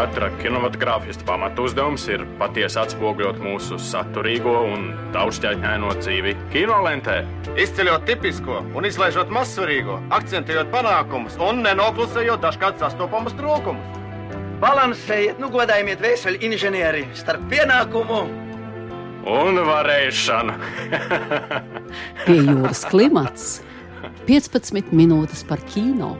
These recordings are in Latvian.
katra kinematogrāfista pamatu uzdevums ir patiesi atspoguļot mūsu saturīgo un daudzšķaitņaino dzīvi kinolentē. Izceļot tipisko un izlaižot mazsvarīgo, akcentējot panākumus un nenoklusējot dažkārt sastopamus trūkumus. Balansējiet, nu godājiet vēseli inženieri starp pienākumu un varēšanu. Pie jūras klimats 15 minūtes par kino.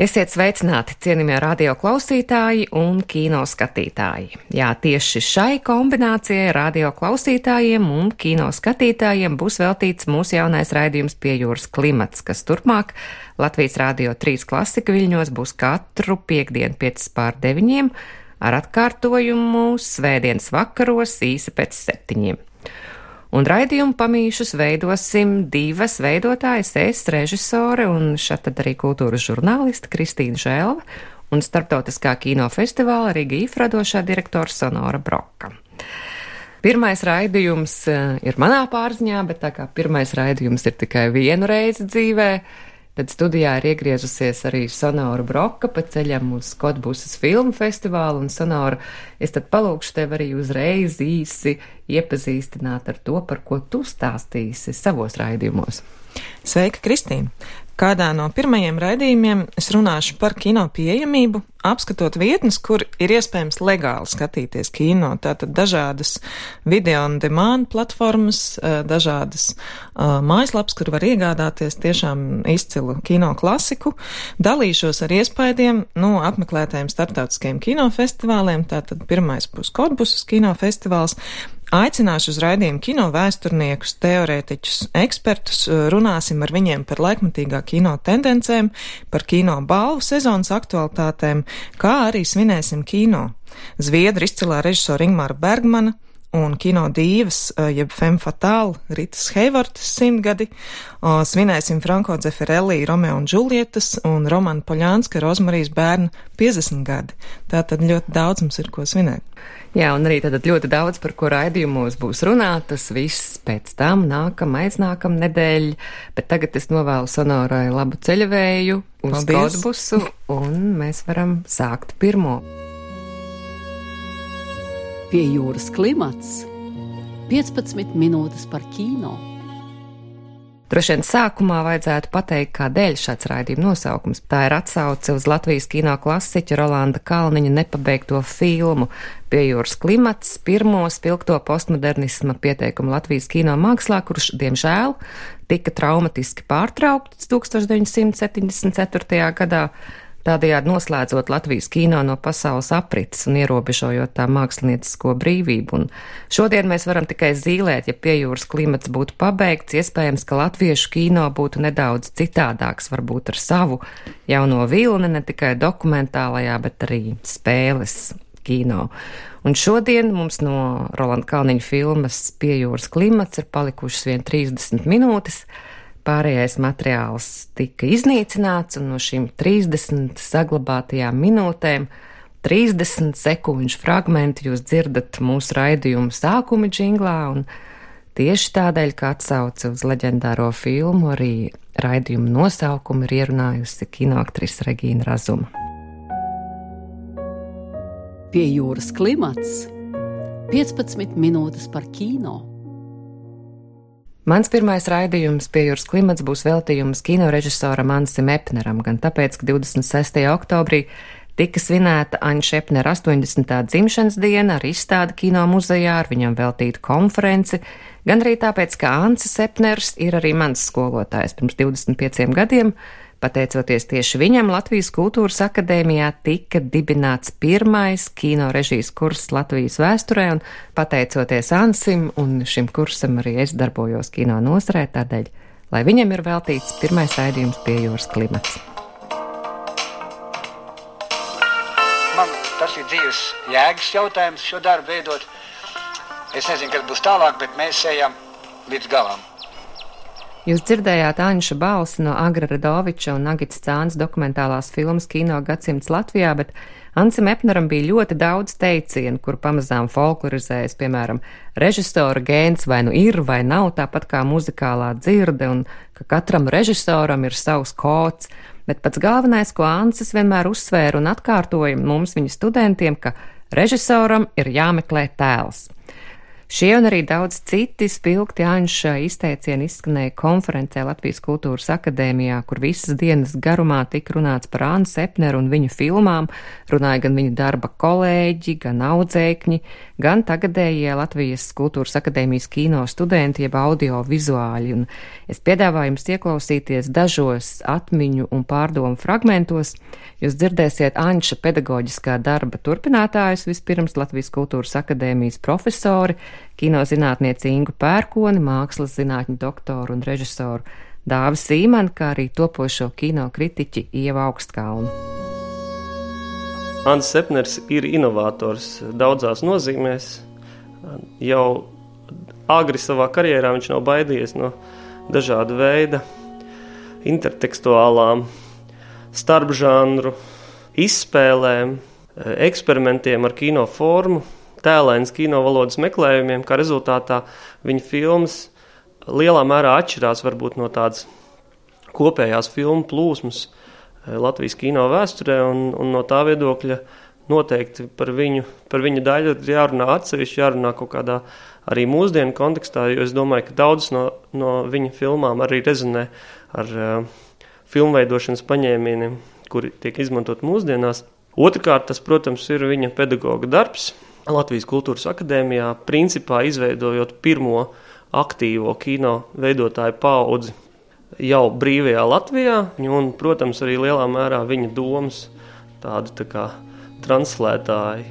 Esiet sveicināti, cienījamie radio klausītāji un kino skatītāji. Jā, tieši šai kombinācijai radio klausītājiem un kino skatītājiem būs veltīts mūsu jaunais raidījums pie jūras klimats, kas turpmāk Latvijas Rādio 3 klasika viļņos būs katru piekdienu 5 pār 9 ar atkārtojumu svētdienas vakaros īsi pēc septiņiem un raidījumu pamīšus veidosim divas veidotājas, es, režisore un šeit tad arī kultūras žurnāliste Kristīna Žēlva un starptautiskā kino festivāla Rīga īfradošā direktora Sonora Broka. Pirmais raidījums eh, ir manā pārziņā, bet tā kā pirmais raidījums ir tikai vienu reizi dzīvē, Tad studijā ir iegriezusies arī Sonora Broka pa ceļam uz Skotbusas filmu festivālu, un Sonora, es tad palūkšu tev arī uzreiz īsi iepazīstināt ar to, par ko tu stāstīsi savos raidījumos. Sveika, Kristīna! Kādā no pirmajiem raidījumiem es runāšu par kino pieejamību, apskatot vietnes, kur ir iespējams legāli skatīties kino. Tātad dažādas video un demand platformas, dažādas mājaslapas, kur var iegādāties tiešām izcilu kino klasiku. Dalīšos ar iespējiem no apmeklētajiem starptautiskajiem kinofestivāliem. Tātad pirmais būs Kodbusas kinofestivāls, Aicināšu uz raidījumu kino vēsturniekus, teorētiķus, ekspertus, runāsim ar viņiem par laikmatīgā kino tendencēm, par kino balvu sezonas aktualitātēm, kā arī svinēsim kino. Zviedru izcilā režisora Ingmāra Bergmana un kino dīvas, jeb femme fatale, Ritas Heivortas simtgadi, svinēsim Franko Dzeferelli, Romeo un Džulietas un Romana Poļānska Rozmarijas bērnu 50 gadi. Tātad ļoti daudz mums ir ko svinēt. Jā, un arī tad ļoti daudz, par ko raidījumos būs runātas, viss pēc tam nākam, aiznākam nedēļ, bet tagad es novēlu sonorai labu ceļavēju uz autobusu, un mēs varam sākt pirmo. Pie jūras klimats 15 minūtes par kino. Droši vien sākumā vajadzētu pateikt, kādēļ šāds raidījuma nosaukums. Tā ir atsauce uz Latvijas kino klasiķa Rolanda Kalniņa nepabeigto filmu Pie jūras klimats, pirmo spilgto postmodernisma pieteikumu Latvijas kino mākslā, kurš, diemžēl, tika traumatiski pārtraukts 1974. gadā tādējādi noslēdzot Latvijas kino no pasaules aprites un ierobežojot tā māksliniecisko brīvību. Un šodien mēs varam tikai zīlēt, ja piejūras klimats būtu pabeigts, iespējams, ka latviešu kino būtu nedaudz citādāks, varbūt ar savu jauno vilni, ne tikai dokumentālajā, bet arī spēles kino. Un šodien mums no Rolanda Kalniņa filmas Piejūras klimats ir palikušas vien 30 minūtes. Pārējais materiāls tika iznīcināts, un no šīm 30 saglabātajām minūtēm 30 sekundžu fragmenti jūs dzirdat mūsu raidījuma sākuma džinglā, un tieši tādēļ, ka atsauce uz leģendāro filmu, arī raidījuma nosaukumu ir ierunājusi kinoaktrise Regīna Razuma. Pie jūras klimats 15 minūtes par kino. Mans pirmais raidījums pie jūras klimats būs veltījums kinorežisoram Ansim Epneram, gan tāpēc, ka 26. oktobrī tika svinēta Aņša Epnera 80. dzimšanas diena ar izstādi kino muzejā ar viņam veltītu konferenci, gan arī tāpēc, ka Ansis Epners ir arī mans skolotājs pirms 25 gadiem. Pateicoties tieši viņam, Latvijas Kultūras akadēmijā tika dibināts pirmais kino režijas kurs Latvijas vēsturē, un pateicoties Ansim un šim kursam arī es darbojos kino nozarē, tādēļ, lai viņam ir veltīts pirmais raidījums pie jūras klimats. Man tas ir dzīves jēgas jautājums šo darbu veidot. Es nezinu, kas būs tālāk, bet mēs ejam līdz galam. Jūs dzirdējāt Anša balsi no Agra Radoviča un Agits Cāns dokumentālās filmas Kino gadsimts Latvijā, bet Ansim Epneram bija ļoti daudz teicienu, kur pamazām folklorizējas, piemēram, režisora gēns vai nu ir vai nav, tāpat kā muzikālā dzirde, un ka katram režisoram ir savs kods. bet pats galvenais, ko Ansis vienmēr uzsvēra un atkārtoja mums viņa studentiem, ka režisoram ir jāmeklē tēls. Šie un arī daudz citi spilgti Anša izteicieni izskanēja konferencē Latvijas Kultūras akadēmijā, kur visas dienas garumā tika runāts par Ānu Sepneru un viņu filmām, runāja gan viņa darba kolēģi, gan audzēkņi, gan tagadējie Latvijas Kultūras akadēmijas kino studenti, jeb audio vizuāļi. Un es piedāvāju jums ieklausīties dažos atmiņu un pārdomu fragmentos. Jūs dzirdēsiet Anša pedagoģiskā darba turpinātājus vispirms Latvijas Kultūras akadēmijas profesori, kinozinātnieci Ingu Pērkoni, mākslas zinātņu doktoru un režisoru Dāvi Sīmanu, kā arī topošo kino kritiķi Ieva Augstkalnu. Ants Sepners ir inovators daudzās nozīmēs. Jau agri savā karjerā viņš nav baidījies no dažāda veida intertekstuālām, starpžanru izspēlēm, eksperimentiem ar kino formu, tēlēnas kino valodas meklējumiem, kā rezultātā viņa filmas lielā mērā atšķirās varbūt no tādas kopējās filmu plūsmas eh, Latvijas kino vēsturē, un, un no tā viedokļa noteikti par viņu, par viņa daļu ir jārunā atsevišķi, jārunā kaut kādā arī mūsdienu kontekstā, jo es domāju, ka daudzas no, no viņa filmām arī rezonē ar uh, filmveidošanas paņēmieniem, kuri tiek izmantot mūsdienās. Otrakārt, tas, protams, ir viņa pedagoga darbs, Latvijas Kultūras Akadēmijā, principā izveidojot pirmo aktīvo kino veidotāju paudzi jau brīvajā Latvijā, un, protams, arī lielā mērā viņa domas tādu tā kā translētāji.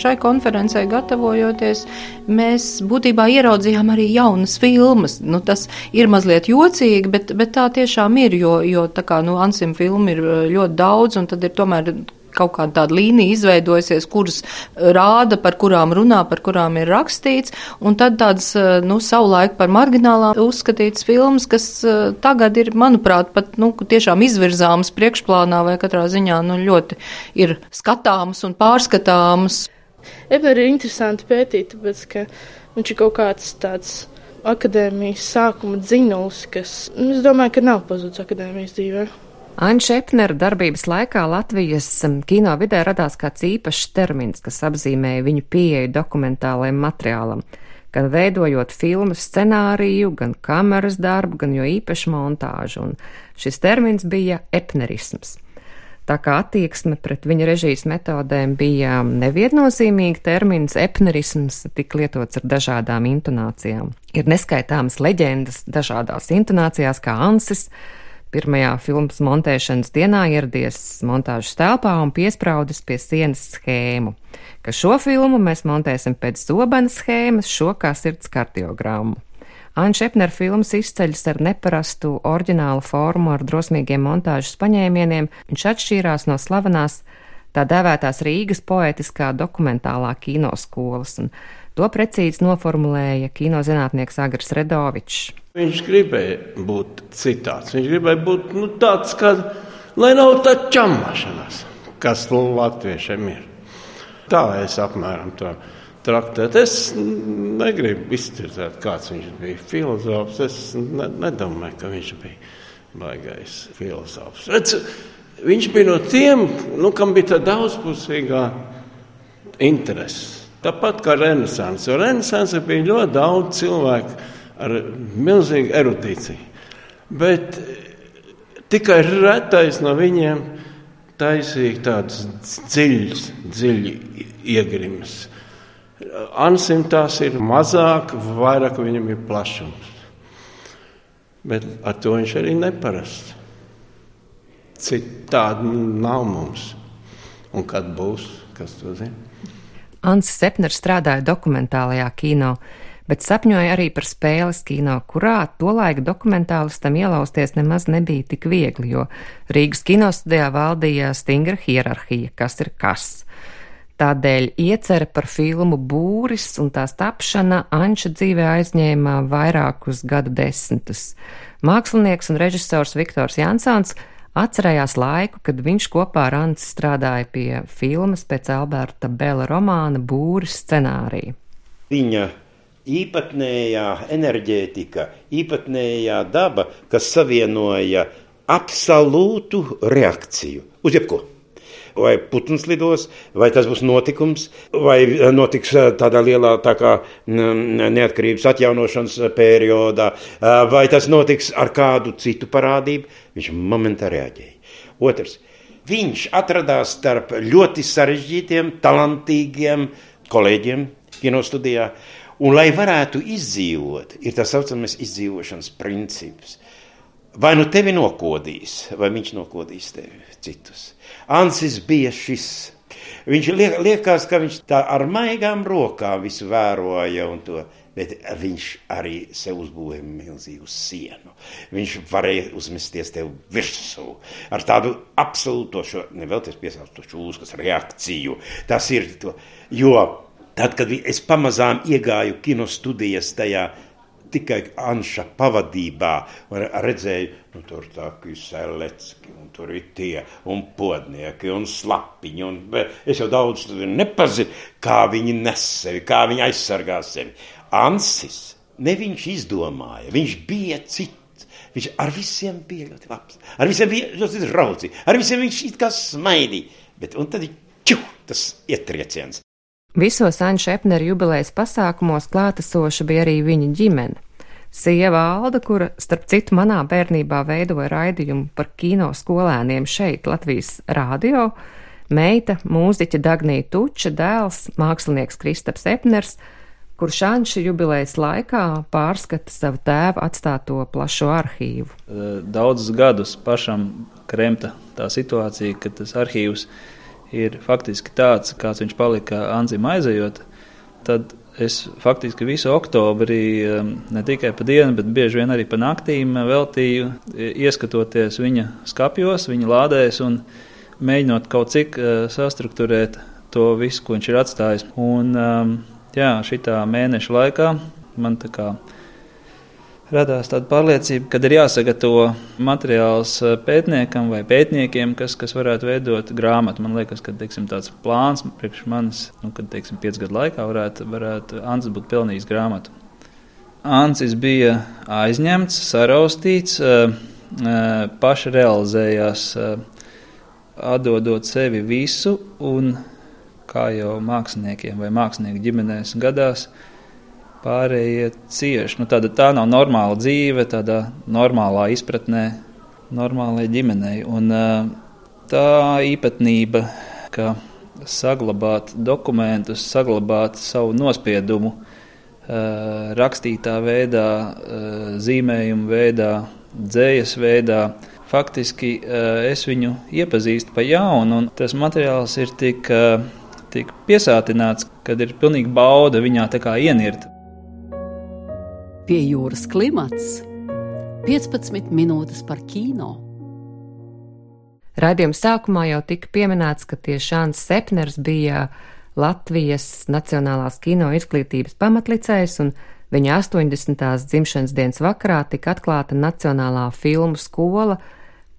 Šai konferencē gatavojoties, mēs būtībā ieraudzījām arī jaunas filmas. Nu, tas ir mazliet jocīgi, bet, bet tā tiešām ir, jo, jo tā kā nu, Ansim filmu ir ļoti daudz, un tad ir tomēr kaut kāda tāda līnija izveidojusies, kuras rāda, par kurām runā, par kurām ir rakstīts, un tad tādas, nu, savulaik par marginālām uzskatītas filmas, kas tagad ir, manuprāt, pat, nu, tiešām izvirzāmas priekšplānā vai katrā ziņā, nu, ļoti ir skatāmas un pārskatāmas. Ebner ir interesanti pētīt, tāpēc, ka viņš ir kaut kāds tāds akadēmijas sākuma dzinulis, kas, nu, es domāju, ka nav pazudis akadēmijas dzīvē. Aņa Šepnera darbības laikā Latvijas um, kino vidē radās kāds īpašs termins, kas apzīmēja viņu pieeju dokumentālajiem materiālam, gan veidojot filmu scenāriju, gan kameras darbu, gan jo īpaši montāžu, un šis termins bija epnerisms. Tā kā attieksme pret viņa režijas metodēm bija um, neviennozīmīga, termins epnerisms tika lietots ar dažādām intonācijām. Ir neskaitāmas leģendas dažādās intonācijās, kā ansis, Pirmajā filmas montēšanas dienā ieradies montāžas telpā un piespraudis pie sienas schēmu, ka šo filmu mēs montēsim pēc zobena schēmas, šo kā sirds kardiogrammu. Anna Šepner filmas izceļas ar neparastu oriģinālu formu ar drosmīgiem montāžas paņēmieniem, viņš atšķīrās no slavenās tā dēvētās Rīgas poetiskā dokumentālā kinoskolas, un to precīzi noformulēja kinozinātnieks Agris Redovičs. Viņš gribēja būt citāds. Viņš gribēja būt nu, tāds, ka, lai nav tā čamašanās, kas latviešiem ir. Tā es apmēram to traktētu. Es negribu iztirzēt, kāds viņš bija filozofs. Es ne, nedomāju, ka viņš bija baigais filozofs. Redz, viņš bija no tiem, nu, kam bija tā daudzpusīgā interese. Tāpat kā Renesanse. Renesanse bija ļoti daudz cilvēku ar milzīgu erudīciju. Bet tikai retais no viņiem taisīja tādas dziļas, dziļas iegrimas. Ansim tās ir mazāk, vairāk viņam ir plašums. Bet ar to viņš arī neparasts. Citādi nav mums. Un kad būs, kas to zina? Ansis Sepners strādāja dokumentālajā kino bet sapņoja arī par spēles kino, kurā tolaik dokumentālistam ielausties nemaz nebija tik viegli, jo Rīgas kinostudijā valdīja stingra hierarhija, kas ir kas. Tādēļ iecerē par filmu Būris un tās tapšana Anča dzīvē aizņēma vairākus gadu desmitus. Mākslinieks un režisors Viktors Jansons atcerējās laiku, kad viņš kopā ar Anci strādāja pie filmas pēc Alberta Bela romāna Būris scenārija. Viņa īpatnējā enerģētika, īpatnējā daba, kas savienoja absolūtu reakciju uz jebko. Vai putns lidos, vai tas būs notikums, vai notiks tādā lielā tā kā neatkarības atjaunošanas periodā, vai tas notiks ar kādu citu parādību, viņš momentā reaģēja. Otrs, viņš atradās starp ļoti sarežģītiem, talantīgiem kolēģiem kinostudijā, un lai varētu izdzīvot, ir tā saucamais izdzīvošanas princips. Vai nu tevi nokodīs, vai viņš nokodīs tevi citus. Ansis bija šis. Viņš liek, liekas, ka viņš tā ar maigām rokām visu vēroja un to, bet viņš arī sev uzbūvēja milzīgu sienu. Viņš varēja uzmesties tev virsū ar tādu absolūto šo, nevēlties piesaustošu uzkas reakciju. Tas ir to, jo tad, kad es pamazām iegāju kino studijas tajā tikai Anša pavadībā redzēju, nu, tur tā kā Selecki, un tur ir tie, un podnieki, un slapiņi, un es jau daudz nepazinu, kā viņi nes sevi, kā viņi aizsargā sevi. Ansis, ne viņš izdomāja, viņš bija cits. Viņš ar visiem bija ļoti labs, ar visiem bija ļoti draudzīgs, ar visiem viņš it kā smaidīja, bet un tad ču, tas ietrieciens. Visos Anša Epnera jubilejas pasākumos klātesoša bija arī viņa ģimene. Sieva Alda, kura, starp citu, manā bērnībā veidoja raidījumu par kino skolēniem šeit, Latvijas rādio, meita, mūziķa Dagnija Tuča, dēls, mākslinieks Kristaps Epners, kurš Anša jubilejas laikā pārskata savu tēvu atstāto plašo arhīvu. Daudzus gadus pašam kremta tā situācija, ka tas arhīvs ir faktiski tāds, kāds viņš palika Anzim aizejot, tad es faktiski visu oktobri, um, ne tikai pa dienu, bet bieži vien arī pa naktīm veltīju, ieskatoties viņa skapjos, viņa lādēs un mēģinot kaut cik uh, sastruktūrēt to visu, ko viņš ir atstājis. Un, um, jā, šitā mēneša laikā man tā kā radās tāda pārliecība, ka ir jāsagatavo materiāls eh, pētniekam vai pētniekiem, kas, kas varētu veidot grāmatu. Man liekas, ka teiksim, tāds plāns priekš manis, nu, kad teiksim, piec gadu laikā varētu, varētu Ansis būt pelnījis grāmatu. Ansis bija aizņemts, saraustīts, eh, eh, paši realizējās, atdodot sevi visu, un kā jau māksliniekiem vai mākslinieku ģimenēs gadās, pārējie cieši. Nu, tāda, tā nav normāla dzīve, tādā normālā izpratnē, normālai ģimenei. Un, tā īpatnība, ka saglabāt dokumentus, saglabāt savu nospiedumu, rakstītā veidā, zīmējuma veidā, dzējas veidā. Faktiski es viņu iepazīstu pa jaunu, un tas materiāls ir tik, tik piesātināts, kad ir pilnīgi bauda viņā ienirt pie jūras klimats 15 minūtes par kino. Radījuma sākumā jau tika pieminēts, ka tieši Šāns Sepners bija Latvijas Nacionālās kino izglītības pamatlicējs, un viņa 80. dzimšanas dienas vakarā tika atklāta Nacionālā filmu skola,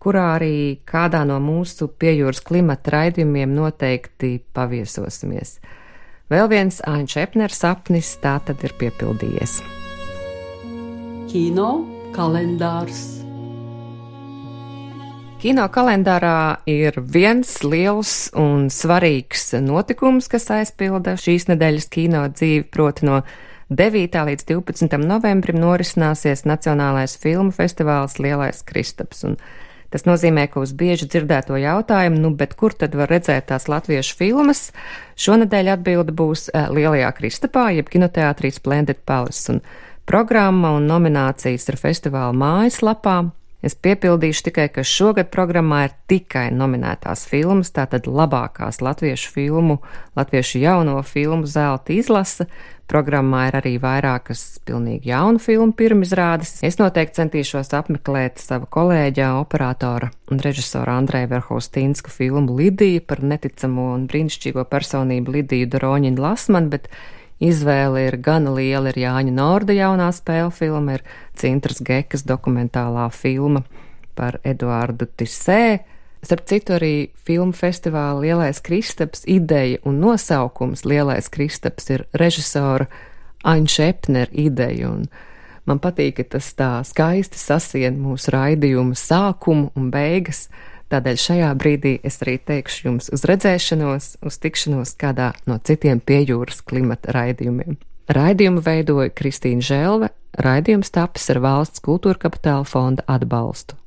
kurā arī kādā no mūsu piejūras klimata raidījumiem noteikti paviesosimies. Vēl viens Āņš Epners sapnis tā tad ir piepildījies kino kalendārs. Kino kalendārā ir viens liels un svarīgs notikums, kas aizpilda šīs nedēļas kino dzīvi, proti no 9. līdz 12. novembrim norisināsies Nacionālais filmu festivāls Lielais Kristaps. Un tas nozīmē, ka uz bieži dzirdēto jautājumu, nu, bet kur tad var redzēt tās latviešu filmas, šonadēļ atbilde būs eh, Lielajā Kristapā, jeb kinoteātrī Splendid Palace. Un Programma un nominācijas ir festivāla mājaslapā. Es piepildīšu tikai, ka šogad programmā ir tikai nominētās filmas, tātad labākās latviešu filmu, latviešu jauno filmu zelta izlase. Programmā ir arī vairākas pilnīgi jaunu filmu pirmizrādes. Es noteikti centīšos apmeklēt savu kolēģa, operatora un režisora Andreja Verhostīnska filmu Lidija par neticamo un brīnišķīgo personību Lidiju Doroņinu Lasmanu, bet Izvēle ir gana liela, ir Jāņa Norda jaunā spēle filma, ir Cintras Gekas dokumentālā filma par Eduārdu Tisē. Starp citu, arī filmu festivāla Lielais Kristaps ideja un nosaukums Lielais Kristaps ir režisora Aņša Epner ideja. Un Man patīk, ka tas tā skaisti sasien mūsu raidījumu sākumu un beigas. Tādēļ šajā brīdī es arī teikšu jums uz redzēšanos, uz tikšanos kādā no citiem piejūras klimata raidījumiem. Raidījumu veidoja Kristīna Želve, raidījums tapis ar valsts kultūra kapitāla fonda atbalstu.